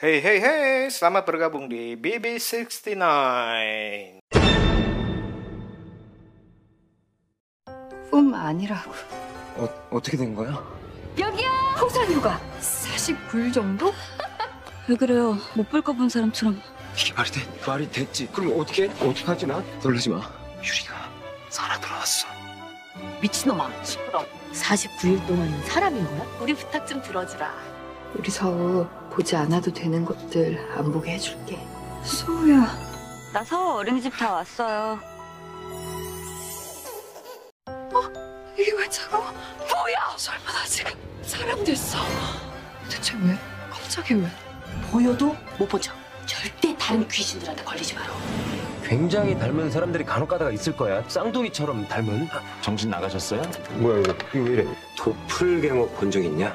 Hey hey hey, selamat bergabung di BB69. 꿈 아니라고. 어, 어떻게 된 거야? 여기요! 호산휴가 49일 정도? 왜 그래요? 못 볼 거 본 사람처럼. 이게 말이 돼? 말이 됐지. 그럼 어떻게? 어떡하지 나? 놀라지 마. 유리가 살아 돌아왔어. 미친놈아 시끄러 49일 동안은 사람인 거야? 우리 부탁 좀 들어주라 우리 서우 보지 않아도 되는 것들 안 보게 해줄게. 소우야. 나 서울 어린이집 다 왔어요. 이게 왜 차가워? 뭐야? 설마 나 지금 사람 됐어? 대체 왜? 갑자기 왜? 보여도 못 보죠 절대 다른 귀신들한테 걸리지 마라 굉장히 닮은 사람들이 간혹 가다가 있을 거야. 쌍둥이처럼 닮은. 정신 나가셨어요? 뭐야 이거? 이거 왜 이래? 도플갱어 본 적 있냐?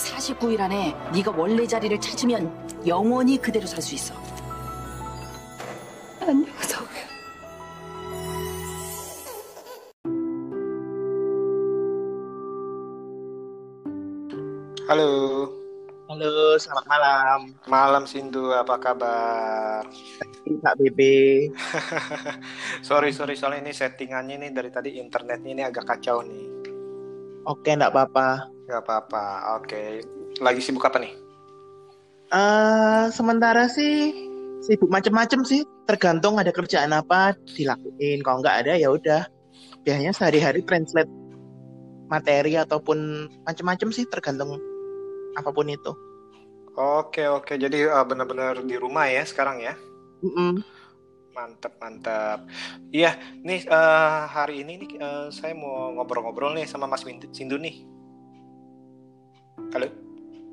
딱 49일 안에 네가 원래 자리를 찾으면 영원히 그대로 살 수 있어 안녕 서우야. Halo, Halo, selamat malam. malam Sindu, apa kabar? Kak BB. sorry sorry soalnya ini settingannya nih dari tadi internetnya ini agak kacau nih. Oke, enggak apa-apa. Gak apa-apa, oke. Lagi sibuk apa nih? Eh, sementara sih sibuk macem-macem sih. Tergantung ada kerjaan apa dilakuin. Kalau nggak ada ya udah. Biasanya sehari-hari translate materi ataupun macem-macem sih tergantung apa pun itu. Oke oke, jadi uh, benar-benar di rumah ya sekarang ya? Mm-mm. Mantap mantap. Iya, nih uh, hari ini nih uh, saya mau ngobrol-ngobrol nih sama Mas Windu- Sindu nih. Halo?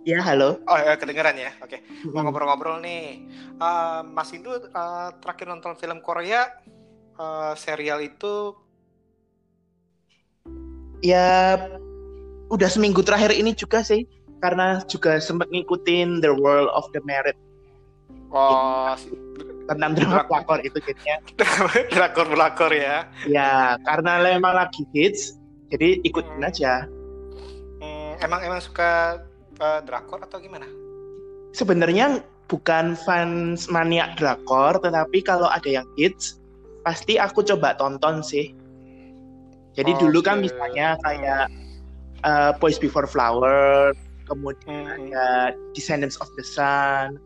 Ya, halo. Oh ya kedengeran ya, oke. Mau Mm-mm. ngobrol-ngobrol nih. Uh, Mas Indu uh, terakhir nonton film Korea uh, serial itu Ya, udah seminggu terakhir ini juga sih. Karena juga sempat ngikutin The World of the Merit oh tentang drama pelakor itu jadinya. drakor-drakor ya. Ya, karena memang lagi hits, jadi ikutin aja. Hmm, emang emang suka uh, drakor atau gimana? sebenarnya bukan fans maniak drakor, tetapi kalau ada yang hits, pasti aku coba tonton sih. Jadi dulu kan misalnya kayak uh, Boys Before Flower, kemudian Hmm. ada Descendants of the Sun.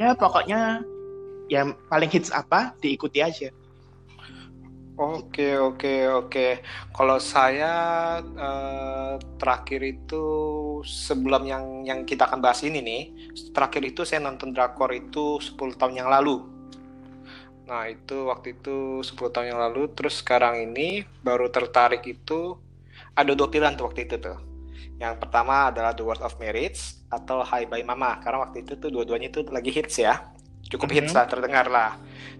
Ya pokoknya yang paling hits apa diikuti aja. Oke oke oke. Kalau saya eh, terakhir itu sebelum yang yang kita akan bahas ini nih, terakhir itu saya nonton drakor itu 10 tahun yang lalu. Nah itu waktu itu 10 tahun yang lalu. Terus sekarang ini baru tertarik itu ada dua pilihan tuh waktu itu tuh. Yang pertama adalah The World of Marriage atau Hi Bye Mama. Karena waktu itu tuh dua-duanya itu lagi hits ya. Cukup hits Mhm. lah, terdengar lah.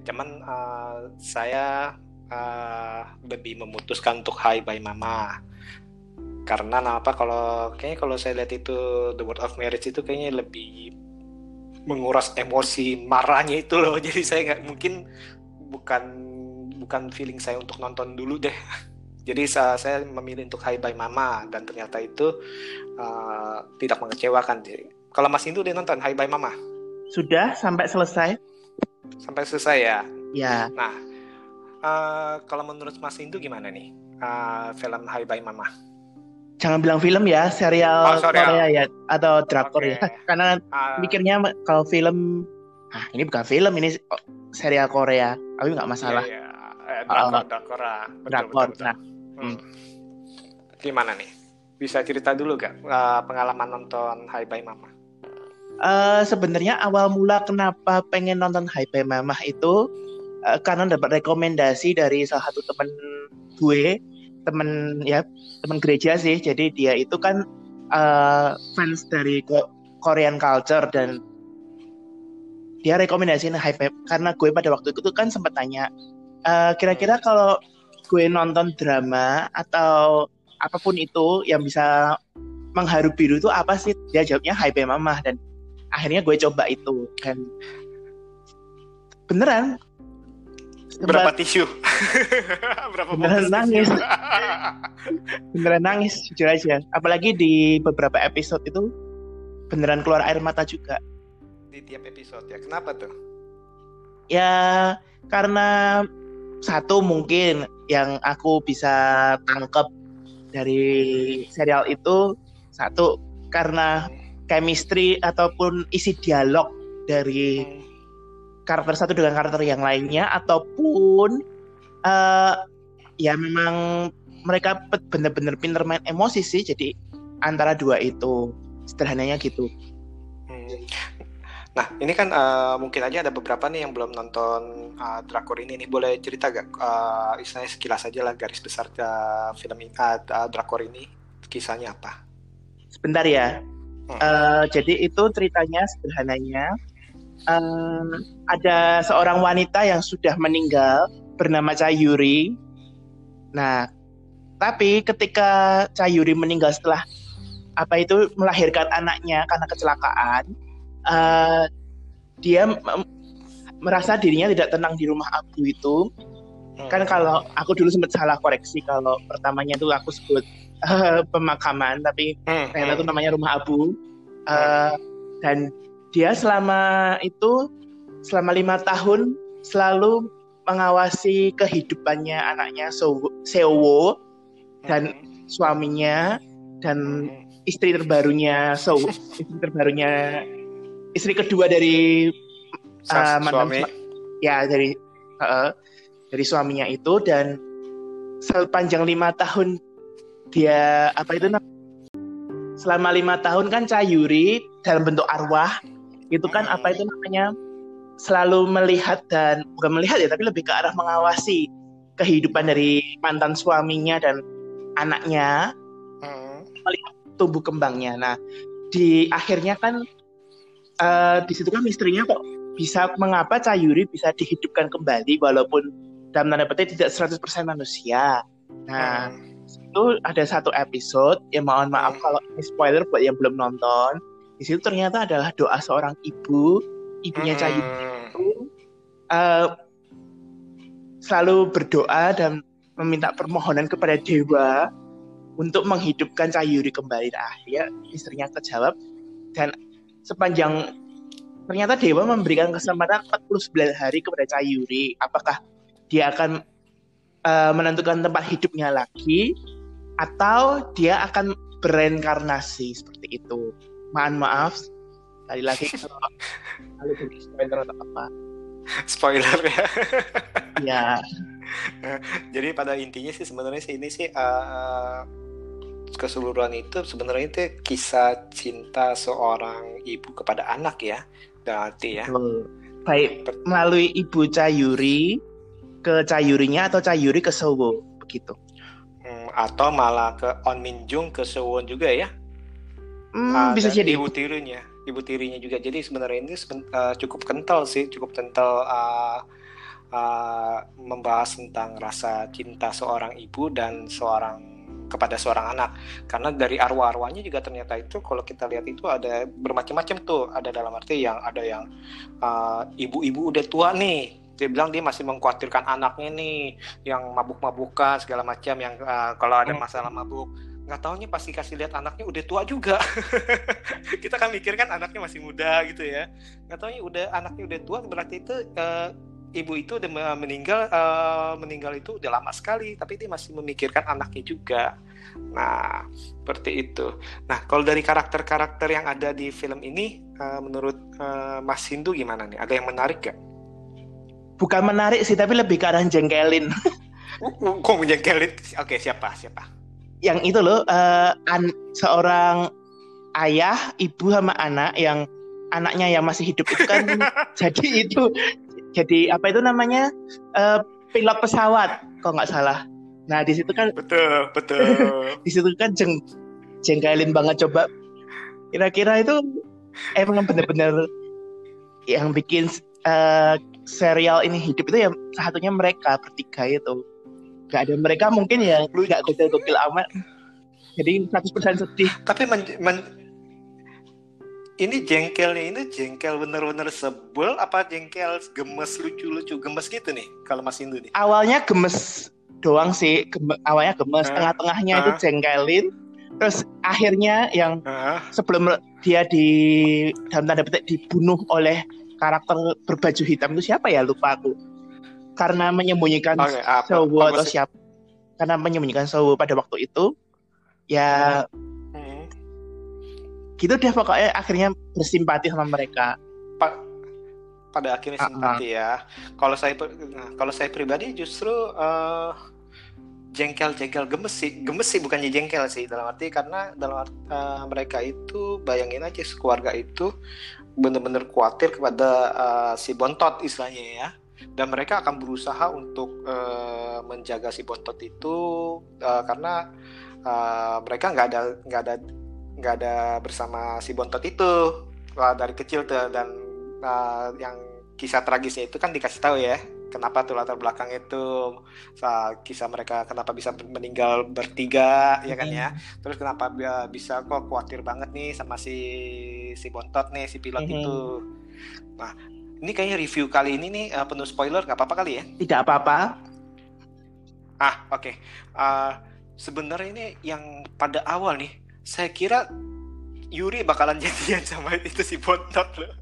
Cuman eh, saya eh, lebih memutuskan untuk Hi Bye Mama. Karena apa kalau kayaknya kalau saya lihat itu The Word of Marriage itu kayaknya lebih menguras emosi marahnya itu loh. Jadi saya nggak mungkin bukan bukan feeling saya untuk nonton dulu deh. Jadi sa- saya memilih untuk Hi Bye Mama dan ternyata itu eh, tidak mengecewakan. Jadi, kalau Mas Indu udah nonton Hi Bye Mama Sudah sampai selesai? sampai selesai ya Ya, Nah, eh, kalau menurut Mas Indu gimana nih eh, film Hi Bye Mama? jangan bilang film ya, serial Oh. Korea ya atau drakor Oke. ya. Karena Ah, mikirnya kalau film ah ini bukan film ini serial Korea tapi nggak masalah Iya, iya. Eh, drakor, Ah, drakor, ah. Betul, drakor betul, betul. nah Hmm. Gimana nih? Bisa cerita dulu gak eh, pengalaman nonton Hi Bye Mama? Eh, sebenarnya awal mula kenapa pengen nonton Hype Mamah itu eh, karena dapat rekomendasi dari salah satu temen gue temen ya temen gereja sih jadi dia itu kan eh, fans dari Ko- Korean culture dan dia rekomendasiin Hype karena gue pada waktu itu kan sempat tanya eh, kira-kira kalau gue nonton drama atau apa pun itu yang bisa mengharu biru itu apa sih? Dia jawabnya Hype Mamah dan akhirnya gue coba itu dan beneran Berapa tisu? Berapa Beneran nangis. tisu? beneran nangis jujur aja apalagi di beberapa episode itu beneran keluar air mata juga di tiap episode ya. Kenapa tuh? Ya karena satu mungkin yang aku bisa tangkap dari serial itu satu karena chemistry ataupun isi dialog dari karakter satu dengan karakter yang lainnya ataupun eh, ya memang mereka bener-bener pinter main emosi sih jadi antara dua itu sederhananya gitu Hmm. Nah, ini kan eh, mungkin aja ada beberapa nih yang belum nonton eh, drakor ini nih. Boleh cerita gak? eh, istilahnya sekilas aja lah garis besar eh, film eh, drakor ini kisahnya apa? sebentar ya Eh, jadi itu ceritanya sederhananya eh, ada seorang wanita yang sudah meninggal bernama Cayuri. Nah, tapi ketika Cayuri meninggal setelah apa itu melahirkan anaknya karena kecelakaan, eh, dia merasa dirinya tidak tenang di rumah abu itu. Hmm. Kan kalau aku dulu sempat salah koreksi kalau pertamanya itu aku sebut eh, pemakaman, tapi Hmm, ternyata itu hmm. namanya rumah abu Eh, dan dia selama itu selama lima tahun selalu mengawasi kehidupannya anaknya Seowo dan suaminya dan istri terbarunya Sowo istri terbarunya istri kedua dari eh, mantan suami. sua- ya dari eh, dari suaminya itu dan sepanjang lima tahun dia apa itu namanya selama lima tahun kan Cayuri dalam bentuk arwah itu kan apa itu namanya selalu melihat dan bukan melihat ya tapi lebih ke arah mengawasi kehidupan dari mantan suaminya dan anaknya Hmm. tumbuh kembangnya. Nah di akhirnya kan eh, di situ kan misterinya kok bisa mengapa Cayuri bisa dihidupkan kembali walaupun dalam tanda petik tidak 100% manusia. Nah, Hmm. Itu ada satu episode ya mohon maaf kalau ini spoiler buat yang belum nonton. Di situ ternyata adalah doa seorang ibu, ibunya Hmm. itu eh, selalu berdoa dan meminta permohonan kepada dewa untuk menghidupkan Cayuri kembali. Nah, akhirnya istrinya kejawab dan sepanjang ternyata dewa memberikan kesempatan 49 hari kepada Cayuri. Apakah dia akan eh, menentukan tempat hidupnya lagi atau dia akan bereinkarnasi seperti itu. Mohon maaf sekali lagi kalau jadi spoiler atau apa. Spoiler ya. Ya, Jadi pada intinya sih sebenarnya sih ini sih eh, keseluruhan itu sebenarnya itu kisah cinta seorang ibu kepada anak ya. Berarti ya. Baik melalui ibu Cayuri ke Cayurinya atau Cayuri ke Sowo begitu. Hmm, atau malah ke On Min Jung ke Sewon juga ya. Hmm, Ah, bisa jadi. ibu tirinya ibu tirinya juga jadi sebenarnya ini seben- eh, cukup kental sih cukup kental ah, ah, membahas tentang rasa cinta seorang ibu dan seorang kepada seorang anak karena dari arwah-arwahnya juga ternyata itu kalau kita lihat itu ada bermacam-macam tuh ada dalam arti yang ada yang ibu-ibu udah tua nih dia bilang dia masih mengkhawatirkan anaknya nih yang mabuk-mabukan segala macam yang ah, kalau ada masalah mabuk. Nggak taunya pasti kasih lihat anaknya udah tua juga. Kita kan mikir kan anaknya masih muda gitu ya. Nggak taunya udah anaknya udah tua berarti itu eh, ibu itu udah me- meninggal eh, meninggal itu udah lama sekali tapi dia masih memikirkan anaknya juga. Nah seperti itu. Nah kalau dari karakter-karakter yang ada di film ini eh, menurut eh, Mas Hindu gimana nih? Ada yang menarik gak? Bukan menarik sih, tapi lebih ke arah jengkelin. Uh, uh, kok menjengkelin? Oke siapa siapa? yang itu loh, eh, an- seorang ayah, ibu sama anak yang anaknya yang masih hidup itu kan jadi itu jadi apa itu namanya eh, pilot pesawat kalau nggak salah. Nah di situ kan Betul betul. di situ kan jeng jengkelin banget coba. Kira-kira itu emang bener-bener yang bikin eh, serial ini hidup itu ya satunya mereka bertiga itu. Gak ada mereka mungkin ya gak gokil-gokil amat. Jadi 100% sedih. Tapi men- men- ini jengkelnya ini jengkel bener-bener sebel apa jengkel gemes lucu-lucu gemes gitu nih kalau Mas Hindu nih. Awalnya gemes doang sih, geme- awalnya gemes. Hah? Tengah-tengahnya itu Hah? jengkelin. terus akhirnya yang Hah? sebelum dia di dalam tanda petik dibunuh oleh karakter berbaju hitam itu siapa ya? Lupa aku. Karena menyembunyikan? Sowo apa? Atau siapa? Karena menyembunyikan Sowo pada waktu itu ya Hmm. gitu deh pokoknya akhirnya bersimpati sama mereka. Pa- pada akhirnya Ah, simpati ya. Kalau saya nah, kalau saya pribadi justru eh, jengkel-jengkel gemes sih, gemes sih bukannya jengkel sih dalam arti karena dalam art- eh, mereka itu bayangin aja keluarga itu benar-benar khawatir kepada eh, si bontot istilahnya ya. Dan mereka akan berusaha untuk eh, menjaga si bontot itu eh, karena eh, mereka nggak ada nggak ada nggak ada bersama si bontot itu Wah, dari kecil tuh dan uh, yang kisah tragisnya itu kan dikasih tahu ya kenapa tuh latar belakang itu Sa- kisah mereka kenapa bisa meninggal bertiga ya kan ya? Terus kenapa bisa kok khawatir banget nih sama si si bontot nih si pilot Mhm. itu. Nah ini kayaknya review kali ini nih uh, penuh spoiler nggak apa-apa kali ya? Tidak apa-apa. Ah oke. Uh, sebenarnya ini yang pada awal nih saya kira Yuri bakalan jadian sama itu si bontot loh.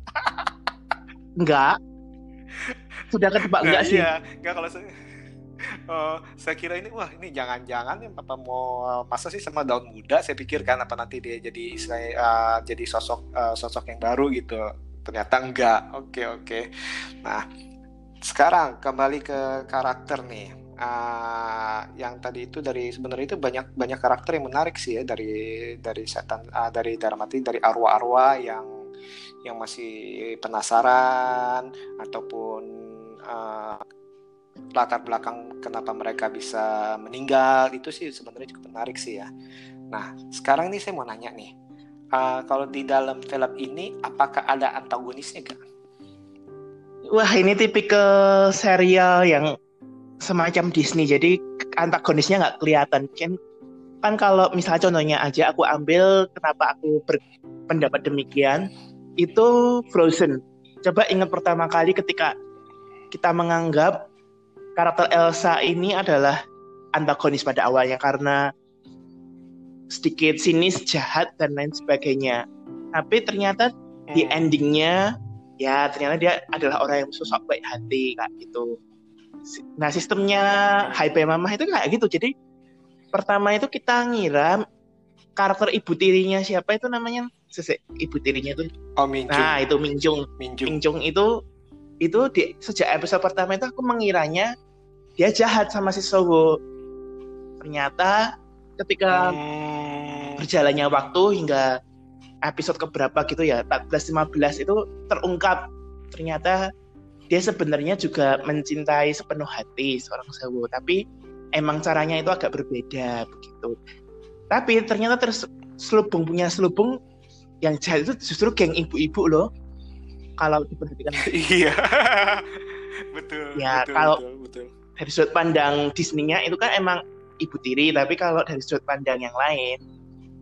Enggak sudah ketebak enggak sih. Iya, enggak kalau saya Eh, saya kira ini wah ini jangan-jangan nih apa mau masa sih sama daun muda? Saya pikir kan apa nanti dia jadi istilahnya, eh, jadi sosok eh, sosok yang baru gitu. Ternyata enggak oke oke. Nah sekarang kembali ke karakter nih. Ah, yang tadi itu dari sebenarnya itu banyak banyak karakter yang menarik sih ya dari dari setan ah, dari dalam arti dari arwah-arwah yang yang masih penasaran ataupun eh, latar belakang kenapa mereka bisa meninggal itu sih sebenarnya cukup menarik sih ya. Nah sekarang nih saya mau nanya nih, eh, kalau di dalam film ini apakah ada antagonisnya gak? wah ini tipikal serial yang semacam Disney jadi antagonisnya nggak kelihatan kan kan kalau misalnya contohnya aja aku ambil kenapa aku berpendapat demikian itu Frozen coba ingat pertama kali ketika kita menganggap karakter Elsa ini adalah antagonis pada awalnya karena sedikit sinis jahat dan lain sebagainya tapi ternyata di Hmm. endingnya ya ternyata dia adalah orang yang sosok baik hati kayak gitu. Nah sistemnya Bye Mama itu kayak gitu. Jadi pertama itu kita ngira karakter ibu tirinya siapa itu namanya Sese, ibu tirinya itu. Oh Minjung, Nah itu Minjung. Minjung. Minjung itu itu di sejak episode pertama itu aku mengiranya dia jahat sama si Sogo. Ternyata ketika Hmm. berjalannya waktu hingga episode keberapa gitu ya 14 15 itu terungkap ternyata dia sebenarnya juga mencintai sepenuh hati seorang Sewo tapi emang caranya itu agak berbeda begitu tapi ternyata terselubung punya selubung yang jahat itu justru geng ibu-ibu loh kalau diperhatikan Iya, betul. Ya, betul, kalau- betul, betul. dari sudut pandang Disney-nya itu kan emang ibu tiri, tapi kalau dari sudut pandang yang lain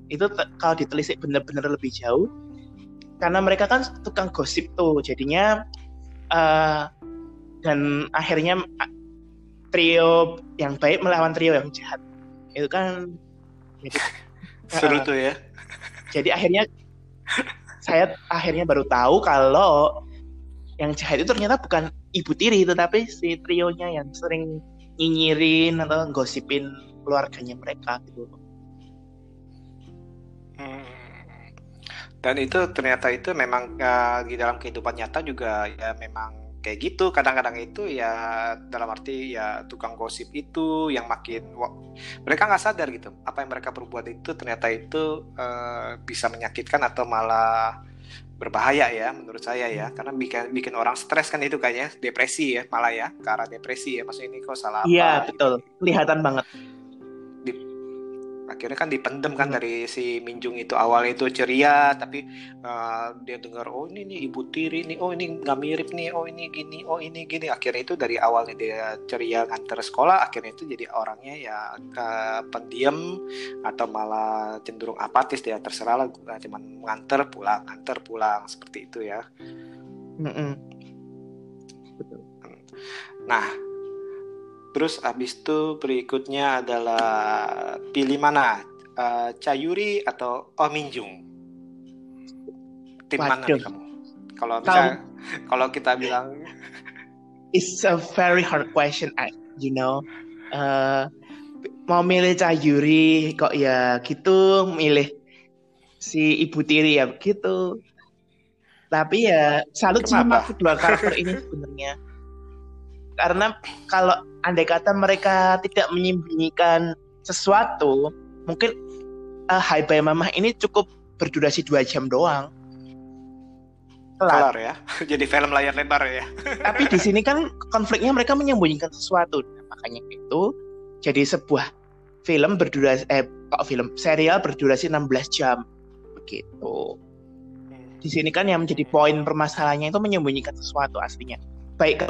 itu kalau ditelisik bener-bener lebih jauh karena mereka kan tukang gosip tuh, jadinya eh, dan akhirnya trio yang baik melawan trio yang jahat itu kan jadi, Seru eh, tuh ya. jadi akhirnya saya akhirnya baru tahu kalau yang jahat itu ternyata bukan ibu tiri tetapi si trionya yang sering nyinyirin atau gosipin keluarganya mereka gitu. Hmm. Dan itu ternyata itu memang uh, di dalam kehidupan nyata juga ya memang kayak gitu. Kadang-kadang itu ya dalam arti ya tukang gosip itu yang makin wah, mereka nggak sadar gitu. Apa yang mereka perbuat itu ternyata itu uh, bisa menyakitkan atau malah berbahaya ya menurut saya ya. Karena bikin bikin orang stres kan itu kayaknya. Depresi ya malah ya ke arah depresi ya. Maksudnya ini kok salah apa? Iya betul, kelihatan banget. Akhirnya kan dipendem kan dari si Minjung itu. Awalnya itu ceria tapi uh, dia dengar oh ini nih ibu tiri nih. Oh ini nggak mirip nih. Oh ini gini. Oh ini gini. Akhirnya itu dari awalnya dia ceria nganter sekolah akhirnya itu jadi orangnya ya uh, pendiam atau malah cenderung apatis. Dia terserah lah uh, cuman nganter pulang nganter pulang. Seperti itu ya. Mm-mm. Betul. Nah, terus abis itu berikutnya adalah pilih mana uh, Chayuri atau Oh Min Jung? Tim mana nih kamu? Kalau bisa, kalau kita bilang It's a very hard question, I- you know. Eh, mau milih Cah Yuri kok ya gitu, milih si Ibu Tiri ya begitu. Tapi ya salut sama kedua karakter ini sebenarnya. Karena kalau andai kata mereka tidak menyembunyikan sesuatu, mungkin eh, Hai Bye Mama ini cukup berdurasi dua jam doang. Kelar. kelar ya. Jadi film layar lebar ya. Tapi di sini kan konfliknya mereka menyembunyikan sesuatu. Nah, makanya itu jadi sebuah film berdurasi eh kok film serial berdurasi 16 jam begitu. Di sini kan yang menjadi poin permasalahannya itu menyembunyikan sesuatu aslinya. Baik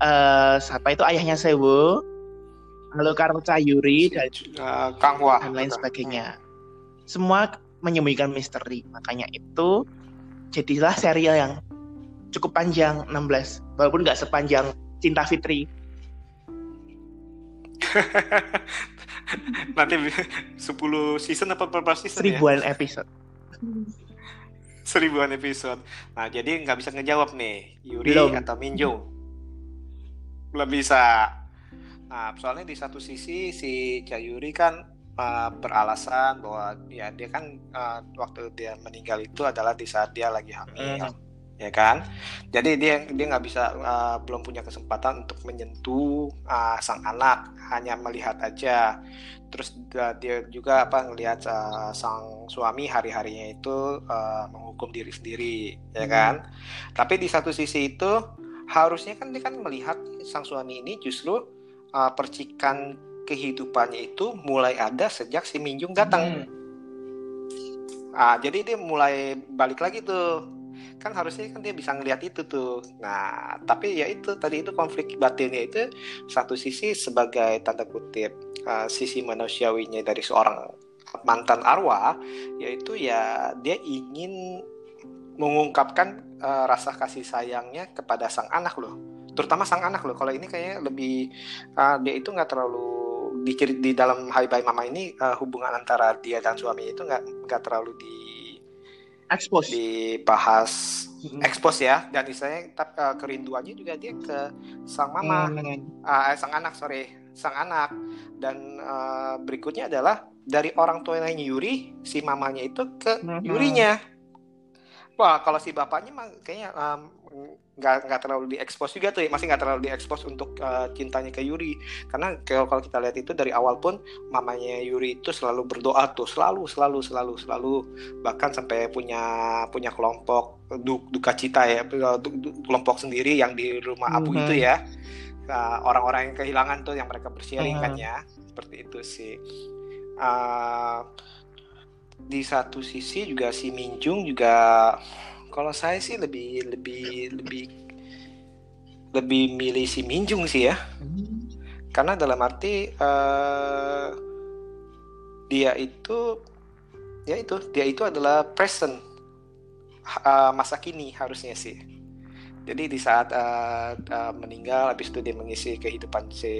eh, siapa itu ayahnya Sewo, lalu Karo Yuri dan, Uh, Kang Hwa. dan lain sebagainya. Semua menyembunyikan misteri. Makanya itu jadilah serial yang cukup panjang 16 walaupun nggak sepanjang Cinta Fitri. Nanti 10 season apa berapa season ya? seribuan episode. Seribuan episode. Nah, jadi nggak bisa ngejawab nih, Yuri Belum. atau Minjung. Belum bisa. Nah, soalnya di satu sisi si Yuri kan uh, beralasan bahwa ya dia kan uh, waktu dia meninggal itu adalah di saat dia lagi hamil, ya kan? Jadi dia dia nggak bisa uh, belum punya kesempatan untuk menyentuh uh, sang anak, hanya melihat aja. Terus uh, dia juga apa ngelihat uh, sang suami hari-harinya itu uh, menghukum diri sendiri, ya kan? Tapi di satu sisi itu harusnya kan dia kan melihat sang suami ini justru uh, percikan kehidupannya itu mulai ada sejak si Minjung datang. Ah, jadi dia mulai balik lagi tuh. Kan harusnya kan dia bisa ngelihat itu tuh. Nah, tapi ya itu tadi itu konflik batinnya itu satu sisi sebagai tanda kutip uh, sisi manusiawinya dari seorang mantan arwah yaitu ya dia ingin mengungkapkan uh, rasa kasih sayangnya kepada sang anak loh. Terutama sang anak loh. Kalau ini kayaknya lebih uh, dia itu nggak terlalu di, di dalam Hai Bye Mama ini uh, hubungan antara dia dan suami itu nggak nggak terlalu di Expose. dibahas. Ekspos ya. Dan istilahnya uh, kerinduannya juga dia ke sang mama. Hmm. Ah, eh, sang anak sorry. Sang anak. Dan eh, berikutnya adalah dari orang tuanya Yuri si mamanya itu ke Mhm. Yurinya wah kalau si bapaknya mah kayaknya nggak nggak terlalu diekspos juga tuh ya. masih nggak terlalu diekspos untuk eh, cintanya ke Yuri. Karena kalau kalau kita lihat itu dari awal pun mamanya Yuri itu selalu berdoa tuh. Selalu selalu selalu selalu. Bahkan sampai punya punya kelompok du- duka cita ya. Du- du- kelompok sendiri yang di rumah Abu Mhm. itu ya. Nah, orang-orang yang kehilangan tuh yang mereka bersharing kan Mhm. ya. Seperti itu sih. Ah, di satu sisi juga si Minjung juga kalau saya sih lebih lebih lebih lebih milih si Minjung sih ya. Karena dalam arti eh, dia itu ya itu dia itu adalah present ha- masa kini harusnya sih. Jadi di saat eh, eh, meninggal habis itu dia mengisi kehidupan si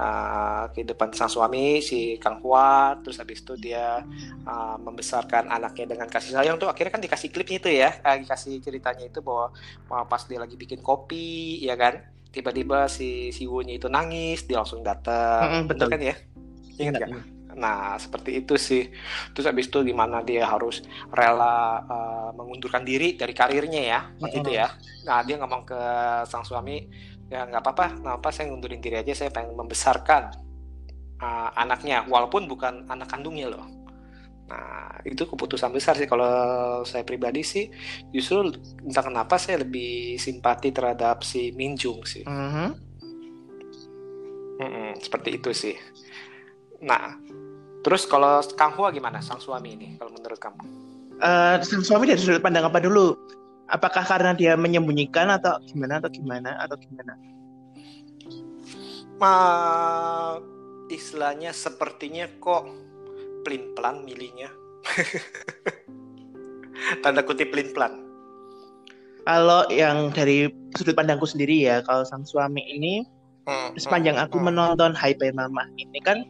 eh, kehidupan sang suami si Kang Hwa terus habis itu dia eh, membesarkan anaknya dengan kasih sayang tuh. Akhirnya kan dikasih klipnya itu ya eh, dikasih ceritanya itu bahwa bahwa pas dia lagi bikin kopi ya kan? Tiba-tiba si si Wu-nya itu nangis dia langsung datang. Mm-mm, betul. kan ya? Ingat nggak? Nah, seperti itu sih. Terus habis itu gimana dia harus rela uh, mengundurkan diri dari karirnya ya, waktu itu ya. Nah, dia ngomong ke sang suami, ya nggak apa-apa, nggak apa saya ngundurin diri aja, saya pengen membesarkan uh, anaknya, walaupun bukan anak kandungnya loh. Nah, itu keputusan besar sih kalau saya pribadi sih, justru entah kenapa saya lebih simpati terhadap si Minjung sih. Mhm. Mm-mm, seperti itu sih. Nah, terus kalau Kang Hua gimana sang suami ini kalau menurut kamu? Eh, sang suami dari sudut pandang apa dulu? Apakah karena dia menyembunyikan atau gimana atau gimana atau gimana? Ma, istilahnya sepertinya kok pelin-pelan milihnya. Tanda kutip pelin-pelan. Kalau yang dari sudut pandangku sendiri ya, kalau sang suami ini Hmm, sepanjang hmm, aku hmm. menonton Bye Mama ini kan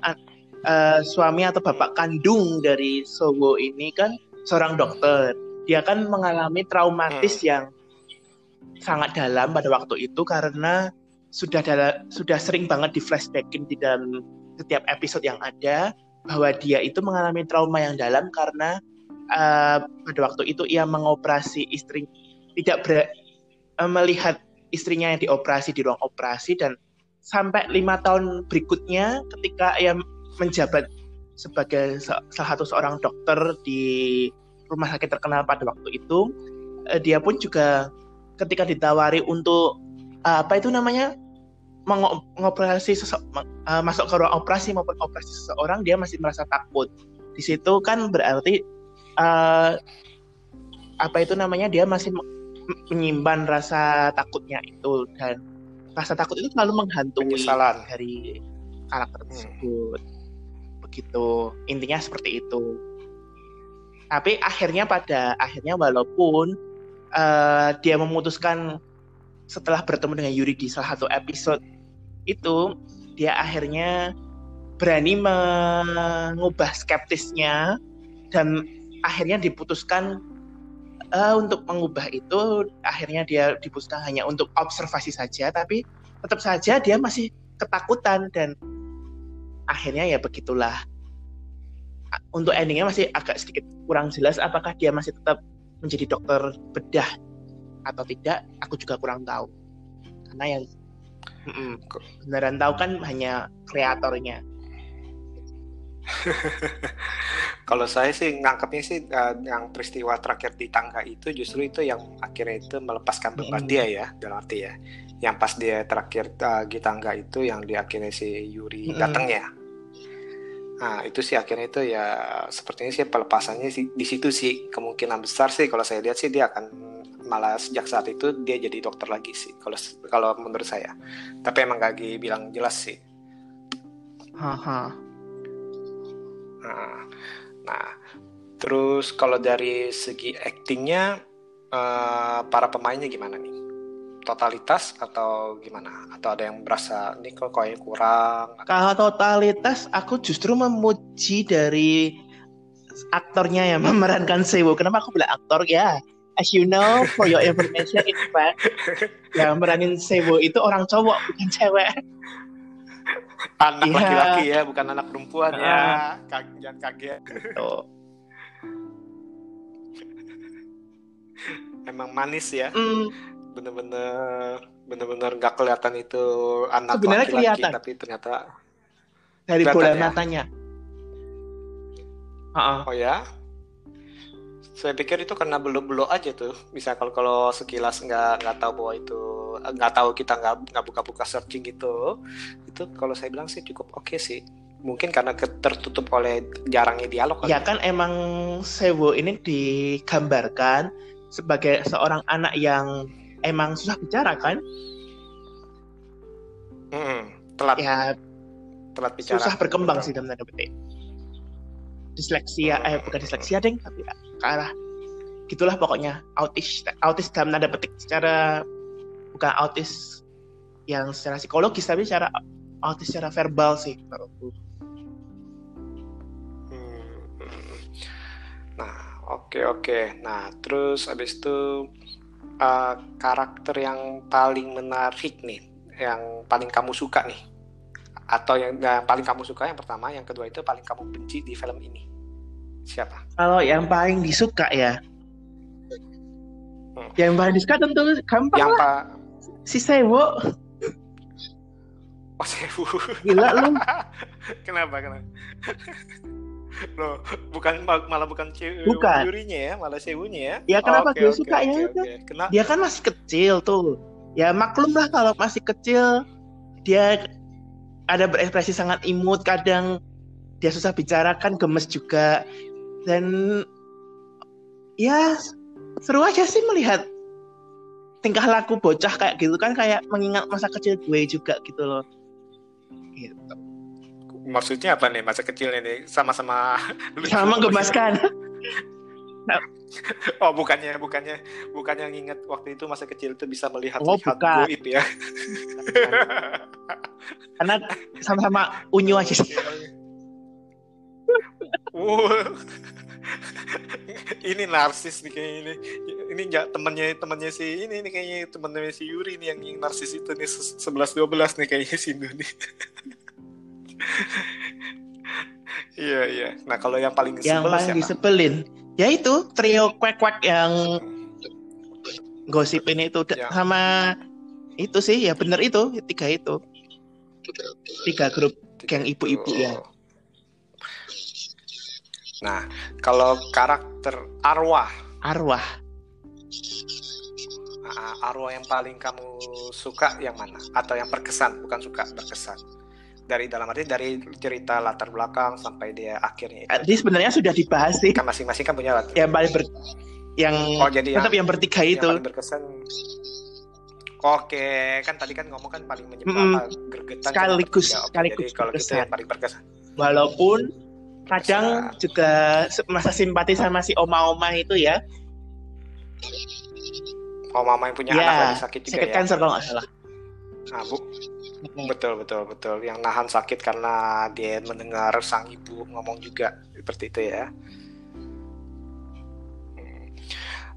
eh, suami atau bapak kandung dari Sowo ini kan seorang dokter. Dia kan mengalami traumatis yang sangat dalam pada waktu itu karena sudah dala- sudah sering banget di flashbackin di dalam setiap episode yang ada bahwa dia itu mengalami trauma yang dalam karena eh, pada waktu itu ia mengoperasi istri tidak ber- eh, melihat istrinya yang dioperasi di ruang operasi dan sampai lima tahun berikutnya ketika ia menjabat sebagai se- salah satu seorang dokter di rumah sakit terkenal pada waktu itu eh, dia pun juga ketika ditawari untuk eh, apa itu namanya mengo- mengoperasi eh, masuk ke ruang operasi maupun operasi seseorang dia masih merasa takut di situ kan berarti eh, apa itu namanya dia masih me- menyimpan rasa takutnya itu dan rasa takut itu selalu menghantui Penyesalan. dari karakter Hmm. tersebut begitu intinya seperti itu tapi akhirnya pada akhirnya walaupun eh, dia memutuskan setelah bertemu dengan Yuri di salah satu episode itu dia akhirnya berani mengubah skeptisnya dan akhirnya diputuskan eh, untuk mengubah itu. Akhirnya dia diputuskan hanya untuk observasi saja tapi tetap saja dia masih ketakutan dan akhirnya ya begitulah untuk endingnya masih agak sedikit kurang jelas apakah dia masih tetap menjadi dokter bedah atau tidak aku juga kurang tahu karena yang Mm-mm, beneran tahu kan hanya kreatornya Kalau saya sih ngangkepnya sih eh, yang peristiwa terakhir di tangga itu justru itu yang akhirnya itu melepaskan beban Mm. dia ya dalam arti ya. Yang pas dia terakhir eh, di tangga itu yang di akhirnya si Yuri Mm-mm. Nah itu sih akhirnya itu ya sepertinya sih pelepasannya sih di situ sih kemungkinan besar sih kalau saya lihat sih dia akan malah sejak saat itu dia jadi dokter lagi sih kalau kalau menurut saya. Tapi emang gak bilang jelas sih. haha Nah, nah, terus kalau dari segi aktingnya eh, para pemainnya gimana nih? Totalitas atau gimana? Atau ada yang berasa nih kok kayaknya kurang? Kalau totalitas aku justru memuji dari aktornya yang memerankan Sewo. Kenapa aku bilang aktor ya? As you know, for your information, in fact, yang meranin Sewo itu orang cowok bukan cewek. Anak Iya. laki-laki ya, bukan anak perempuan ya. Kag- jangan kaget. Tuh. Emang manis ya, Hmm, bener-bener bener-bener nggak kelihatan itu anak Sebenarnya laki-laki, kelihatan. tapi ternyata dari bola ya? matanya. Ah, Oh ya? Saya pikir itu karena belum-belum aja tuh. Bisa kalau kalau sekilas nggak nggak tahu bahwa itu nggak tahu kita nggak nggak buka-buka searching gitu. Itu kalau saya bilang sih cukup oke sih. Mungkin karena tertutup oleh jarangnya dialog kali ya kan emang Sewo ini digambarkan sebagai seorang anak yang emang susah bicara kan? Mm-mm. telat Ya telat bicara. susah berkembang Betul. sih dalam tanda petik. Disleksia, eh bukan disleksia deng, tapi ya, ke arah gitulah pokoknya autis, autis dalam tanda petik secara bukan autis yang secara psikologis tapi secara autis secara verbal sih menurutku. Hmm. Nah, oke oke. Nah, terus habis itu eh, karakter yang paling menarik nih, yang paling kamu suka nih, atau yang, yang paling kamu suka yang pertama, yang kedua itu paling kamu benci di film ini, siapa? Kalau yang paling disuka ya, Hmm. yang paling disuka tentu gampang Yang lah pak, si Sewo. oh Sewu, Gila lu. kenapa kenapa? Loh, bukan malah bukan Ce- Bukan. Yurinya ya, malah Sewunya ya? Ya, kenapa gue suka ya oke, itu? Dia kan masih kecil tuh. Ya maklum lah kalau masih kecil dia ada berekspresi sangat imut, kadang dia susah bicara kan gemes juga. Dan ya seru aja sih melihat tingkah laku bocah kayak gitu kan kayak mengingat masa kecil gue juga gitu loh. Gitu. Maksudnya apa nih masa kecilnya nih sama-sama? Sama menggemaskan. Oh bukannya bukannya bukannya nginget waktu itu masa kecil itu bisa melihat Oh, lihat bukan. goib ya. Karena sama-sama unyu aja sih. Wow. ini narsis nih kayaknya ini. Ini nggak temannya temannya si ini nih kayaknya temannya si Yuri nih yang, yang narsis itu nih 11 12 nih kayaknya si Indu nih. Iya iya. Nah kalau yang paling yang paling siapa? disebelin ya itu trio kwek-kwek yang gosipin itu Ya. sama itu sih ya bener itu tiga itu tiga grup geng ibu-ibu ya Nah, kalau karakter arwah, arwah ah, arwah yang paling kamu suka yang mana? Atau yang berkesan, bukan suka, berkesan. Dari dalam arti dari cerita latar belakang sampai dia akhirnya itu. Tadi sebenarnya sudah dibahas sih Kan masing-masing kan punya latar. yang paling ber yang Oh, jadi yang, tetap yang bertiga yang itu paling berkesan. Oke, kan tadi kan ngomong kan paling menyebab Mm-mm. apa, gregetan. Sekaligus-? Oke, sekaligus Jadi kalau gitu berkesan. yang paling berkesan. walaupun kadang juga merasa simpati sama si oma-oma itu ya mama yang punya Ya, anak lagi sakit juga sakit ya. kanker kalau nggak salah Nah, Bu, Betul betul betul. Yang nahan sakit karena dia mendengar sang ibu ngomong juga seperti itu ya.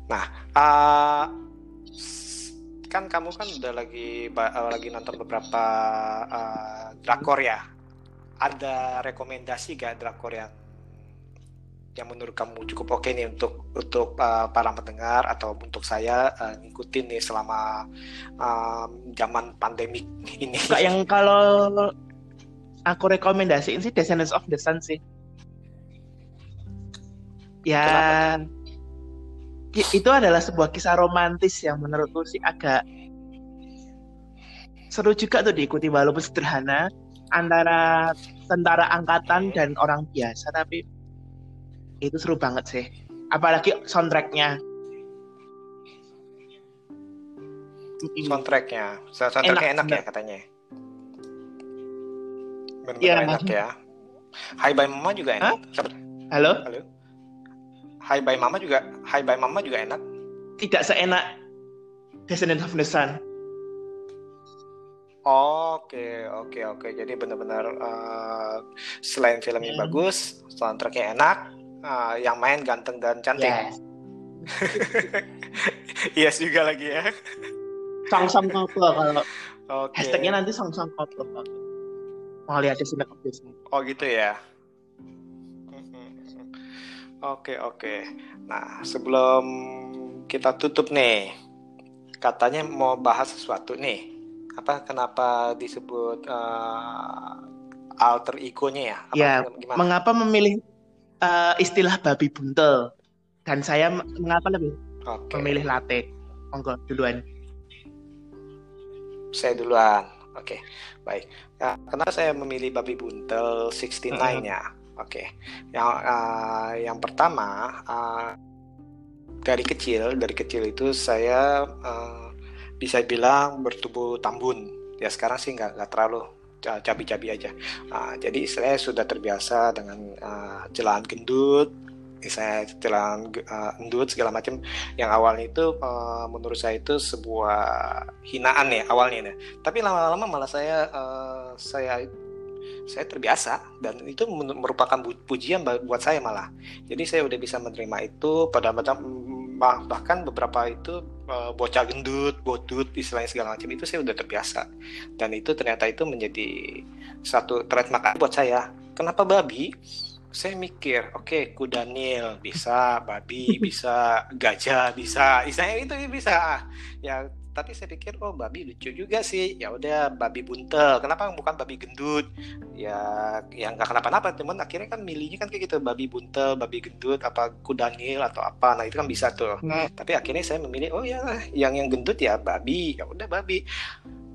Nah, uh, kan kamu kan udah lagi uh, lagi nonton beberapa uh, drakor ya. Ada rekomendasi gak drakor yang yang menurut kamu cukup oke nih untuk untuk uh, para pendengar atau untuk saya uh, ngikutin nih selama um, zaman pandemik ini. Kak yang kalau aku rekomendasiin sih Descendants of the Sun sih. Ya, i- itu adalah sebuah kisah romantis yang menurutku sih agak seru juga tuh diikuti walaupun sederhana antara tentara angkatan dan orang biasa tapi itu seru banget sih. Apalagi soundtracknya. soundtracknya soundtracknya Enak, enak, ya katanya benar Iya. enak ya Hai Bye Mama juga enak Halo? halo Hai Bye Mama juga Hai Bye Mama juga enak Tidak seenak Descendants of the Sun. oke oke oke jadi benar-benar eh, selain filmnya Hmm. bagus soundtracknya enak eh, yang main ganteng dan cantik Yes. yes juga lagi ya Song-song couple kalau oke hashtagnya nanti song-song couple. Mau lihat the Sun. Oh gitu ya. Oke oke. Nah sebelum kita tutup nih, katanya mau bahas sesuatu nih. Apa kenapa disebut eh, alter ego-nya ya? Apa, Ya, gimana? Mengapa memilih eh, istilah babi buntel? Dan saya mengapa lebih Oke. memilih latte? Monggo duluan. Saya duluan. Oke, baik. Nah, kenapa saya memilih babi buntel 69 ya? Oke. Yang eh, yang pertama eh, dari kecil, dari kecil itu saya eh, bisa bilang bertubuh tambun. Ya sekarang sih nggak nggak terlalu cabi-cabi aja. Ah, jadi saya sudah terbiasa dengan eh, celaan gendut, saya celaan ge- eh, endut segala macam yang awalnya itu eh, menurut saya itu sebuah hinaan ya awalnya ya. Tapi lama-lama malah saya eh, saya saya terbiasa dan itu merupakan pujian buat saya malah. Jadi saya udah bisa menerima itu pada pada bah- bahkan beberapa itu eh, bocah gendut, botut istilahnya segala macam itu saya udah terbiasa. Dan itu ternyata itu menjadi satu trademark buat saya. Kenapa babi? Saya mikir, oke, kuda nil bisa, babi bisa, gajah bisa, istilahnya itu bisa. Ya, tapi saya pikir, oh babi lucu juga sih. Ya udah, babi buntel. Kenapa bukan babi gendut? Ya, ya nggak kenapa-napa. Cuman akhirnya kan milihnya kan kayak gitu, babi buntel, babi gendut, apa kuda nil atau apa. Nah itu kan bisa tuh. Nah, Tapi akhirnya saya memilih, oh ya, yang yang gendut ya babi. Ya udah babi.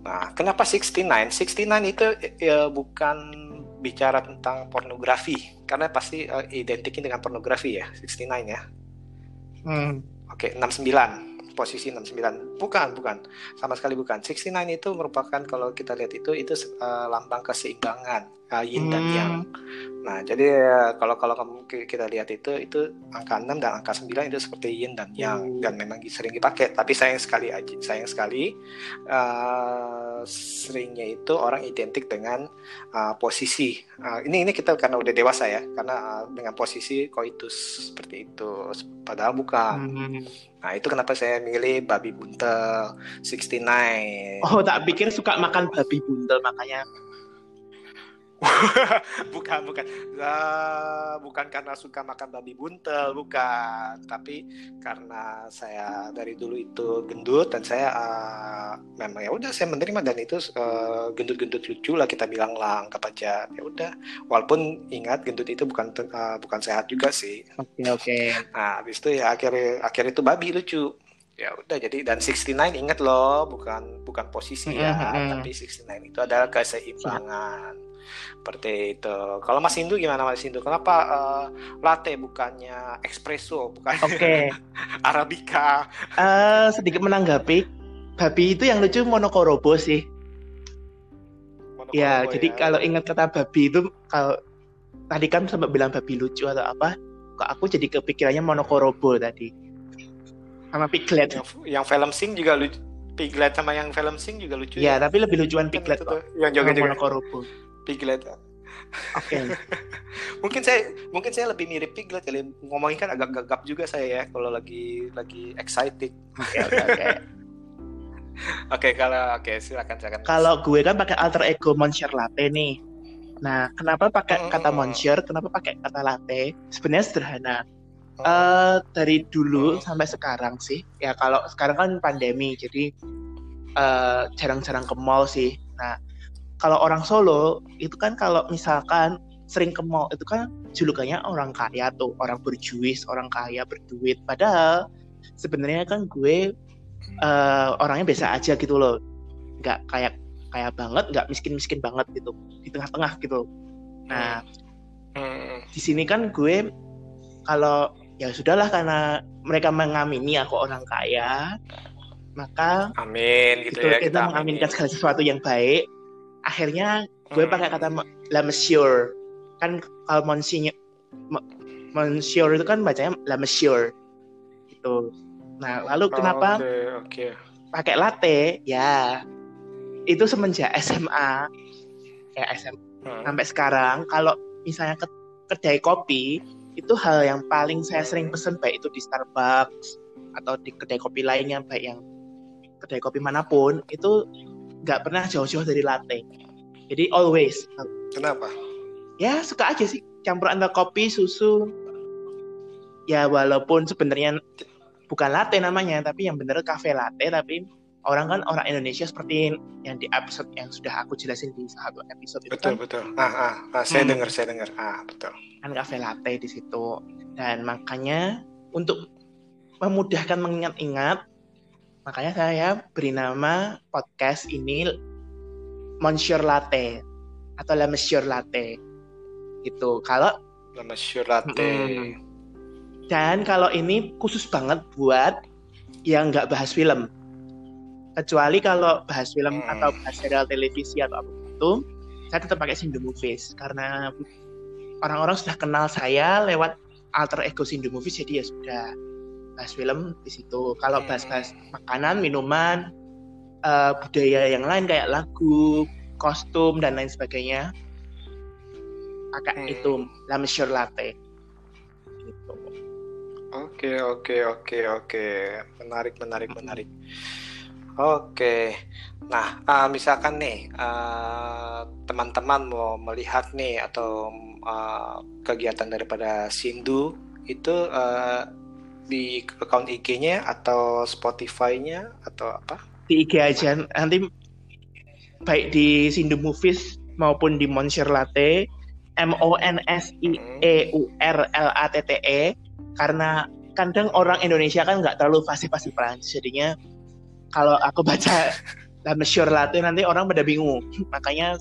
Nah, kenapa 69? 69 itu ya, bukan bicara tentang pornografi karena pasti eh, identiknya dengan pornografi ya 69 ya hmm. oke 69 posisi 69 bukan bukan. Sama sekali bukan. 69 itu merupakan kalau kita lihat itu itu eh, lambang keseimbangan uh, yin dan Hmm. yang. Nah, jadi kalau kalau kita lihat itu itu angka 6 dan angka 9 itu seperti yin dan yang Hmm. dan memang sering dipakai. Tapi sayang sekali aja sayang sekali uh, seringnya itu orang identik dengan uh, posisi. Uh, ini ini kita karena udah dewasa ya, karena uh, dengan posisi koitus seperti itu. Padahal bukan. Hmm. Nah, itu kenapa saya milih babi buntel 69. Oh, tak pikir suka makan babi buntel makanya. bukan bukan. Eh, bukan karena suka makan babi buntel bukan. Tapi karena saya dari dulu itu gendut dan saya eh, memang ya udah saya menerima dan itu eh, gendut-gendut lucu lah kita bilang lah anggap aja. Ya udah walaupun ingat gendut itu bukan eh, bukan sehat juga sih. Oke, oke. nah habis itu ya akhir akhir itu babi lucu. Ya udah jadi dan 69 ingat loh bukan bukan posisi ya Mm-mm. tapi 69 itu adalah keseimbangan seperti itu kalau Mas Hindu gimana Mas Hindu kenapa eh, latte bukannya espresso bukan Oke. arabica Eh, sedikit menanggapi babi itu yang lucu monokorobo sih. Ya, Monokromo jadi kalau ingat kata babi itu kalau tadi kan sempat bilang babi lucu atau apa, kok aku jadi kepikirannya monokorobo tadi. Sama piglet. yang, yang film sing juga lucu piglet sama yang film sing juga lucu Ya, tapi lebih lucuan Kan piglet kok. tuh, yang joget-joget monokorobo. Piglet Oke. mungkin saya mungkin saya lebih mirip piglet kali ngomongin kan agak gagap juga saya ya kalau lagi lagi excited Oke, kalau oke silakan silakan Kalau gue kan pakai alter ego Monsieur Latte nih. Nah, kenapa pakai Mm, kata. Monsieur? Kenapa pakai kata latte? Sebenarnya sederhana. Oh, Eh dari dulu Hmm. sampai sekarang sih. Ya kalau sekarang kan pandemi, jadi eh, jarang-jarang ke mall sih. Nah, kalau orang Solo itu kan kalau misalkan sering ke mall itu kan julukannya orang kaya tuh, orang berjuis, orang kaya berduit. Padahal sebenarnya kan gue eh, orangnya biasa aja gitu loh, nggak kayak kaya banget, nggak miskin-miskin banget gitu, di tengah-tengah gitu. Nah, Hmm, di sini kan gue kalau ya sudahlah karena mereka mengamini aku orang kaya maka amin gitu itu ya kita mengaminkan aminin. segala sesuatu yang baik akhirnya gue Hmm. pakai kata la monsieur. Kan kalau monsieur mo- monsieur itu kan bacanya la monsieur. Gitu. Nah lalu kenapa oke oke. pakai latte? Ya itu semenjak SMA ya SMA Hmm. sampai sekarang kalau misalnya ke kedai kopi itu hal yang paling saya sering pesen baik itu di Starbucks atau di kedai kopi lainnya baik yang kedai kopi mana pun itu nggak pernah jauh-jauh dari latte. Jadi always. Kenapa? Ya suka aja sih. Campur antara kopi susu. Ya walaupun sebenarnya bukan latte namanya tapi yang bener cafe latte. Tapi orang kan orang Indonesia seperti yang di episode yang sudah aku jelasin di satu episode itu betul kan. betul. Ah ah, ah saya Hmm. dengar saya dengar. Ah betul. Kan cafe latte di situ. Dan makanya untuk memudahkan mengingat-ingat makanya saya beri nama podcast ini Monsieur Latte atau La Monsieur Latte. Gitu. Kalau nama latte. Mm-mm. dan kalau ini khusus banget buat yang nggak bahas film. Kecuali kalau bahas film Hmm. atau bahas serial televisi atau apa itu saya tetap pakai Sindo Movies. Karena orang-orang sudah kenal saya lewat alter ego Sindo Movies jadi ya sudah bahas film di situ kalau bahas-bahas makanan minuman eh, budaya yang lain kayak lagu kostum dan lain sebagainya pakai Hmm. itu La Monsieur Latte gitu. Oke, oke, oke, oke. Menarik, menarik, menarik. Oke. Nah, ah, misalkan nih, ah, teman-teman mau melihat nih atau ah, kegiatan daripada Sindu itu ah, di account IG-nya atau Spotify-nya atau apa? di IG aja. Nanti baik di Sindo Movies maupun di Monsieur Latte M O N S I E U R L A T T E karena kadang orang Indonesia kan nggak terlalu fasih-fasih Prancis jadinya kalau aku baca Monsieur Latte nanti orang pada bingung. Makanya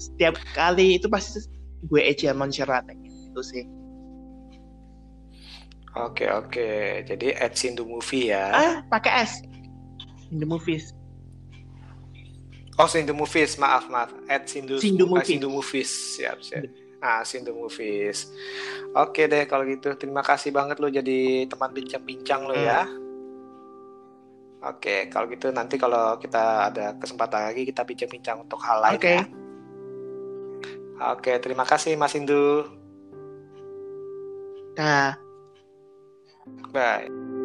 setiap kali itu pasti gue aja Monsieur Latte itu sih Oke, oke. Jadi at Sindu Movie ya. ah pakai S Sindo Movies Oh, Sindu Movies, maaf, maaf. At Sindu, Sindu ah, Movies. Sindu Movies. Siap, siap. Ah, Sindu Movies. Oke deh kalau gitu. Terima kasih banget lo jadi teman bincang-bincang lo ya. Oke, kalau gitu nanti kalau kita ada kesempatan lagi kita bincang-bincang untuk hal lain Oke. ya. Oke, terima kasih Mas Indu. Nah. Bye.